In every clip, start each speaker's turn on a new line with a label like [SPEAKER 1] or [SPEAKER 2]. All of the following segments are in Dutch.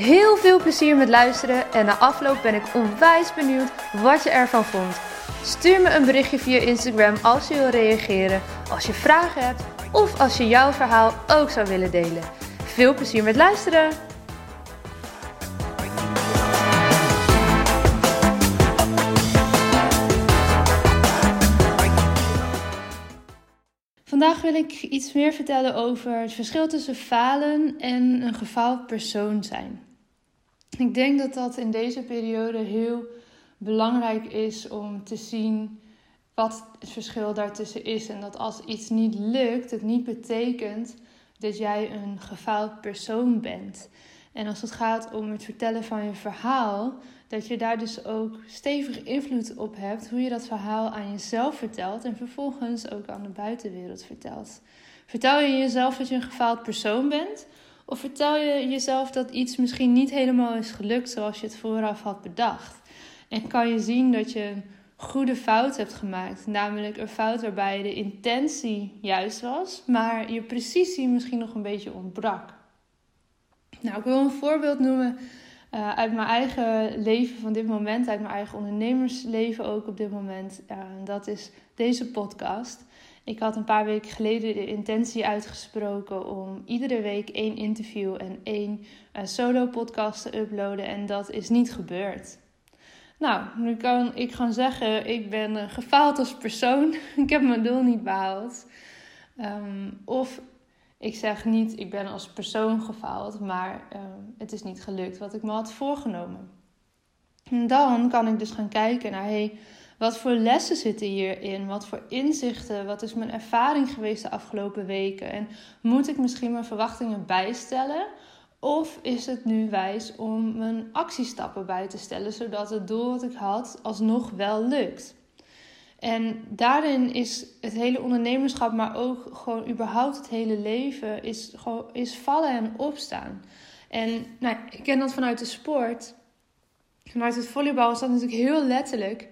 [SPEAKER 1] Heel veel plezier met luisteren en na afloop ben ik onwijs benieuwd wat je ervan vond. Stuur me een berichtje via Instagram als je wil reageren, als je vragen hebt of als je jouw verhaal ook zou willen delen. Veel plezier met luisteren! Vandaag wil ik iets meer vertellen over het verschil tussen falen en een gefaald persoon zijn. Ik denk dat dat in deze periode heel belangrijk is om te zien wat het verschil daartussen is. En dat als iets niet lukt, het niet betekent dat jij een gefaald persoon bent. En als het gaat om het vertellen van je verhaal, dat je daar dus ook stevig invloed op hebt hoe je dat verhaal aan jezelf vertelt en vervolgens ook aan de buitenwereld vertelt. Vertel je jezelf dat je een gefaald persoon bent? Of vertel je jezelf dat iets misschien niet helemaal is gelukt zoals je het vooraf had bedacht? En kan je zien dat je een goede fout hebt gemaakt, namelijk een fout waarbij de intentie juist was, maar je precisie misschien nog een beetje ontbrak? Nou, ik wil een voorbeeld noemen uh, uit mijn eigen leven van dit moment, uit mijn eigen ondernemersleven ook op dit moment. Uh, dat is deze podcast. Ik had een paar weken geleden de intentie uitgesproken om iedere week één interview en één uh, solo podcast te uploaden. En dat is niet gebeurd. Nou, nu kan ik gaan zeggen, ik ben gefaald als persoon. ik heb mijn doel niet behaald. Um, of ik zeg niet, ik ben als persoon gefaald, maar uh, het is niet gelukt wat ik me had voorgenomen. En dan kan ik dus gaan kijken naar, hey, wat voor lessen zitten hierin? Wat voor inzichten? Wat is mijn ervaring geweest de afgelopen weken? En moet ik misschien mijn verwachtingen bijstellen? Of is het nu wijs om mijn actiestappen bij te stellen, zodat het doel wat ik had alsnog wel lukt? En daarin is het hele ondernemerschap, maar ook gewoon überhaupt het hele leven, is, gewoon, is vallen en opstaan. En nou, ik ken dat vanuit de sport. Vanuit het volleybal is dat natuurlijk heel letterlijk.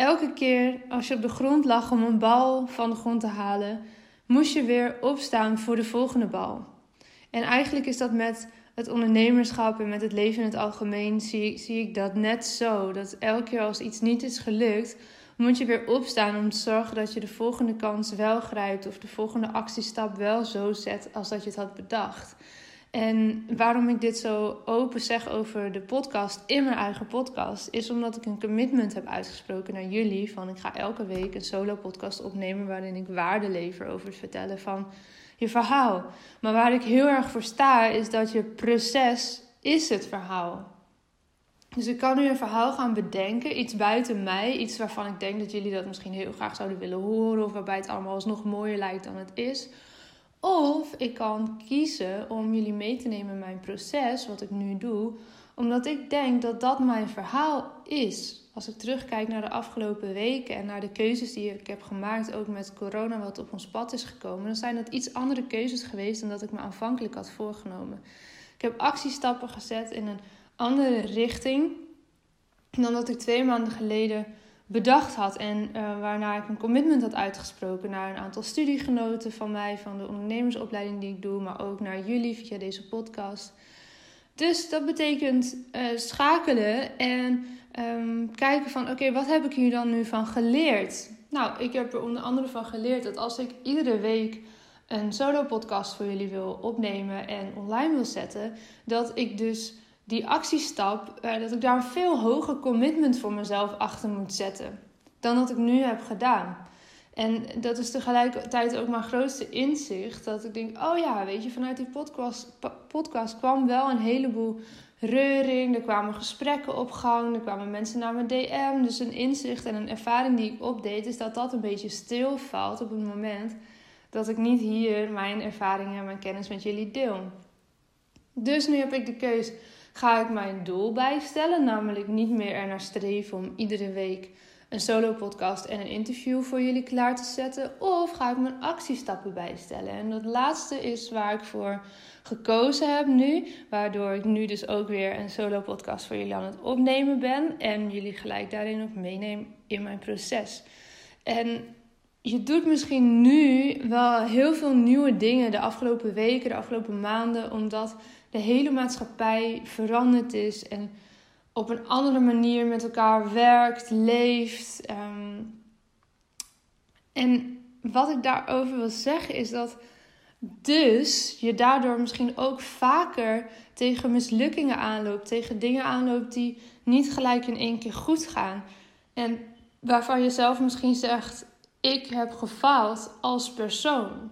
[SPEAKER 1] Elke keer als je op de grond lag om een bal van de grond te halen, moest je weer opstaan voor de volgende bal. En eigenlijk is dat met het ondernemerschap en met het leven in het algemeen, zie, zie ik dat net zo. Dat elke keer als iets niet is gelukt, moet je weer opstaan om te zorgen dat je de volgende kans wel grijpt of de volgende actiestap wel zo zet als dat je het had bedacht. En waarom ik dit zo open zeg over de podcast in mijn eigen podcast, is omdat ik een commitment heb uitgesproken naar jullie. Van ik ga elke week een solo podcast opnemen waarin ik waarde lever over het vertellen van je verhaal. Maar waar ik heel erg voor sta, is dat je proces is het verhaal. Dus ik kan nu een verhaal gaan bedenken, iets buiten mij, iets waarvan ik denk dat jullie dat misschien heel graag zouden willen horen, of waarbij het allemaal alsnog mooier lijkt dan het is. Of ik kan kiezen om jullie mee te nemen in mijn proces, wat ik nu doe, omdat ik denk dat dat mijn verhaal is. Als ik terugkijk naar de afgelopen weken en naar de keuzes die ik heb gemaakt, ook met corona wat op ons pad is gekomen, dan zijn dat iets andere keuzes geweest dan dat ik me aanvankelijk had voorgenomen. Ik heb actiestappen gezet in een andere richting dan dat ik twee maanden geleden bedacht had. En uh, waarna ik een commitment had uitgesproken naar een aantal studiegenoten van mij, van de ondernemersopleiding die ik doe, maar ook naar jullie via deze podcast. Dus dat betekent uh, schakelen en um, kijken van oké, wat heb ik hier dan nu van geleerd? Nou, ik heb er onder andere van geleerd dat als ik iedere week een solo podcast voor jullie wil opnemen en online wil zetten, dat ik dus die actiestap, uh, dat ik daar een veel hoger commitment voor mezelf achter moet zetten dan dat ik nu heb gedaan. En dat is tegelijkertijd ook mijn grootste inzicht. Dat ik denk, oh ja, weet je, vanuit die podcast, podcast kwam wel een heleboel reuring. Er kwamen gesprekken op gang. Er kwamen mensen naar mijn DM. Dus een inzicht en een ervaring die ik opdeed, is dat dat een beetje stilvalt op het moment dat ik niet hier mijn ervaringen en mijn kennis met jullie deel. Dus nu heb ik de keus Ga ik mijn doel bijstellen, namelijk niet meer ernaar streven om iedere week een solo podcast en een interview voor jullie klaar te zetten? Of ga ik mijn actiestappen bijstellen? En dat laatste is waar ik voor gekozen heb nu. Waardoor ik nu dus ook weer een solo podcast voor jullie aan het opnemen ben. En jullie gelijk daarin ook meeneem in mijn proces. En je doet misschien nu wel heel veel nieuwe dingen de afgelopen weken, de afgelopen maanden, omdat de hele maatschappij veranderd is en op een andere manier met elkaar werkt, leeft. Ehm, en wat ik daarover wil zeggen is dat dus je daardoor misschien ook vaker tegen mislukkingen aanloopt, tegen dingen aanloopt die niet gelijk in één keer goed gaan. En waarvan je zelf misschien zegt: Ik heb gefaald als persoon.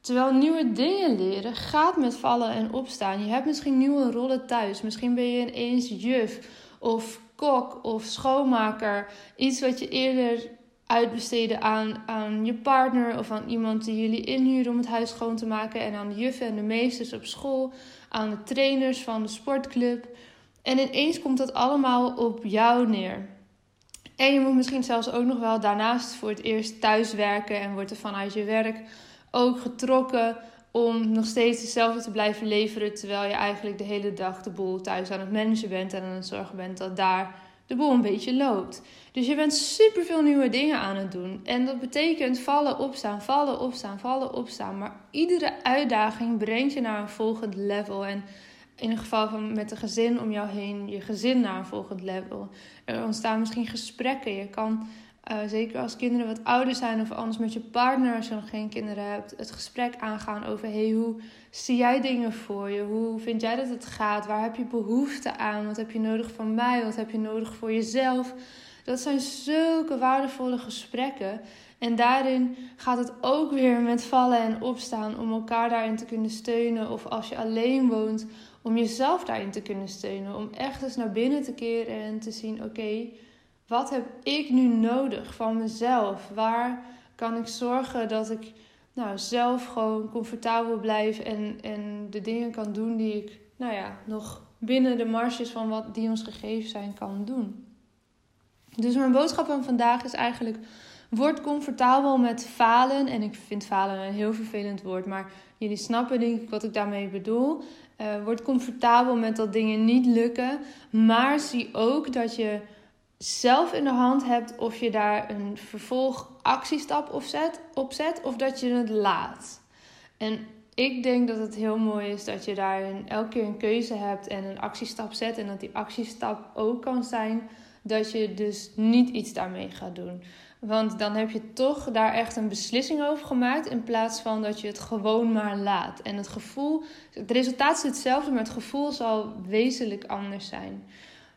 [SPEAKER 1] Terwijl nieuwe dingen leren gaat met vallen en opstaan. Je hebt misschien nieuwe rollen thuis. Misschien ben je ineens juf of kok of schoonmaker. Iets wat je eerder uitbesteden aan, aan je partner of aan iemand die jullie inhuren om het huis schoon te maken. En aan de juffen en de meesters op school. Aan de trainers van de sportclub. En ineens komt dat allemaal op jou neer. En je moet misschien zelfs ook nog wel daarnaast voor het eerst thuis werken en wordt er vanuit je werk ook getrokken om nog steeds hetzelfde te blijven leveren. Terwijl je eigenlijk de hele dag de boel thuis aan het managen bent en aan het zorgen bent dat daar de boel een beetje loopt. Dus je bent super veel nieuwe dingen aan het doen. En dat betekent vallen, opstaan, vallen, opstaan, vallen, opstaan. Maar iedere uitdaging brengt je naar een volgend level. En in het geval van met een gezin om jou heen, je gezin naar een volgend level. Er ontstaan misschien gesprekken. Je kan uh, zeker als kinderen wat ouder zijn of anders met je partner als je nog geen kinderen hebt, het gesprek aangaan over hey, hoe zie jij dingen voor je? Hoe vind jij dat het gaat? Waar heb je behoefte aan? Wat heb je nodig van mij? Wat heb je nodig voor jezelf? Dat zijn zulke waardevolle gesprekken. En daarin gaat het ook weer met vallen en opstaan om elkaar daarin te kunnen steunen. Of als je alleen woont, om jezelf daarin te kunnen steunen. Om echt eens naar binnen te keren en te zien: oké. Wat heb ik nu nodig van mezelf? Waar kan ik zorgen dat ik nou, zelf gewoon comfortabel blijf en, en de dingen kan doen die ik nou ja, nog binnen de marges van wat die ons gegeven zijn kan doen. Dus mijn boodschap van vandaag is eigenlijk: word comfortabel met falen. En ik vind falen een heel vervelend woord, maar jullie snappen denk ik wat ik daarmee bedoel. Uh, word comfortabel met dat dingen niet lukken, maar zie ook dat je zelf in de hand hebt of je daar een vervolgactiestap op zet, op zet of dat je het laat. En ik denk dat het heel mooi is dat je daarin elke keer een keuze hebt en een actiestap zet. En dat die actiestap ook kan zijn dat je dus niet iets daarmee gaat doen. Want dan heb je toch daar echt een beslissing over gemaakt. In plaats van dat je het gewoon maar laat. En het gevoel, het resultaat is hetzelfde, maar het gevoel zal wezenlijk anders zijn.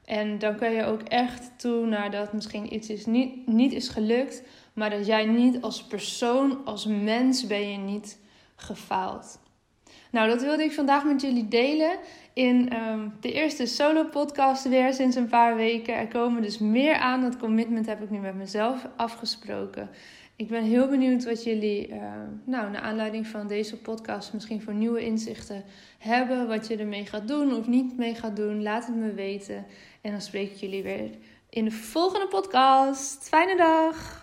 [SPEAKER 1] En dan kun je ook echt toe naar dat misschien iets is niet, niet is gelukt, maar dat jij niet als persoon, als mens ben je niet gefaald. Nou, dat wilde ik vandaag met jullie delen in um, de eerste solo podcast weer sinds een paar weken. Er komen dus meer aan. Dat commitment heb ik nu met mezelf afgesproken. Ik ben heel benieuwd wat jullie, uh, nou, naar aanleiding van deze podcast, misschien voor nieuwe inzichten hebben. Wat je ermee gaat doen of niet mee gaat doen. Laat het me weten. En dan spreek ik jullie weer in de volgende podcast. Fijne dag!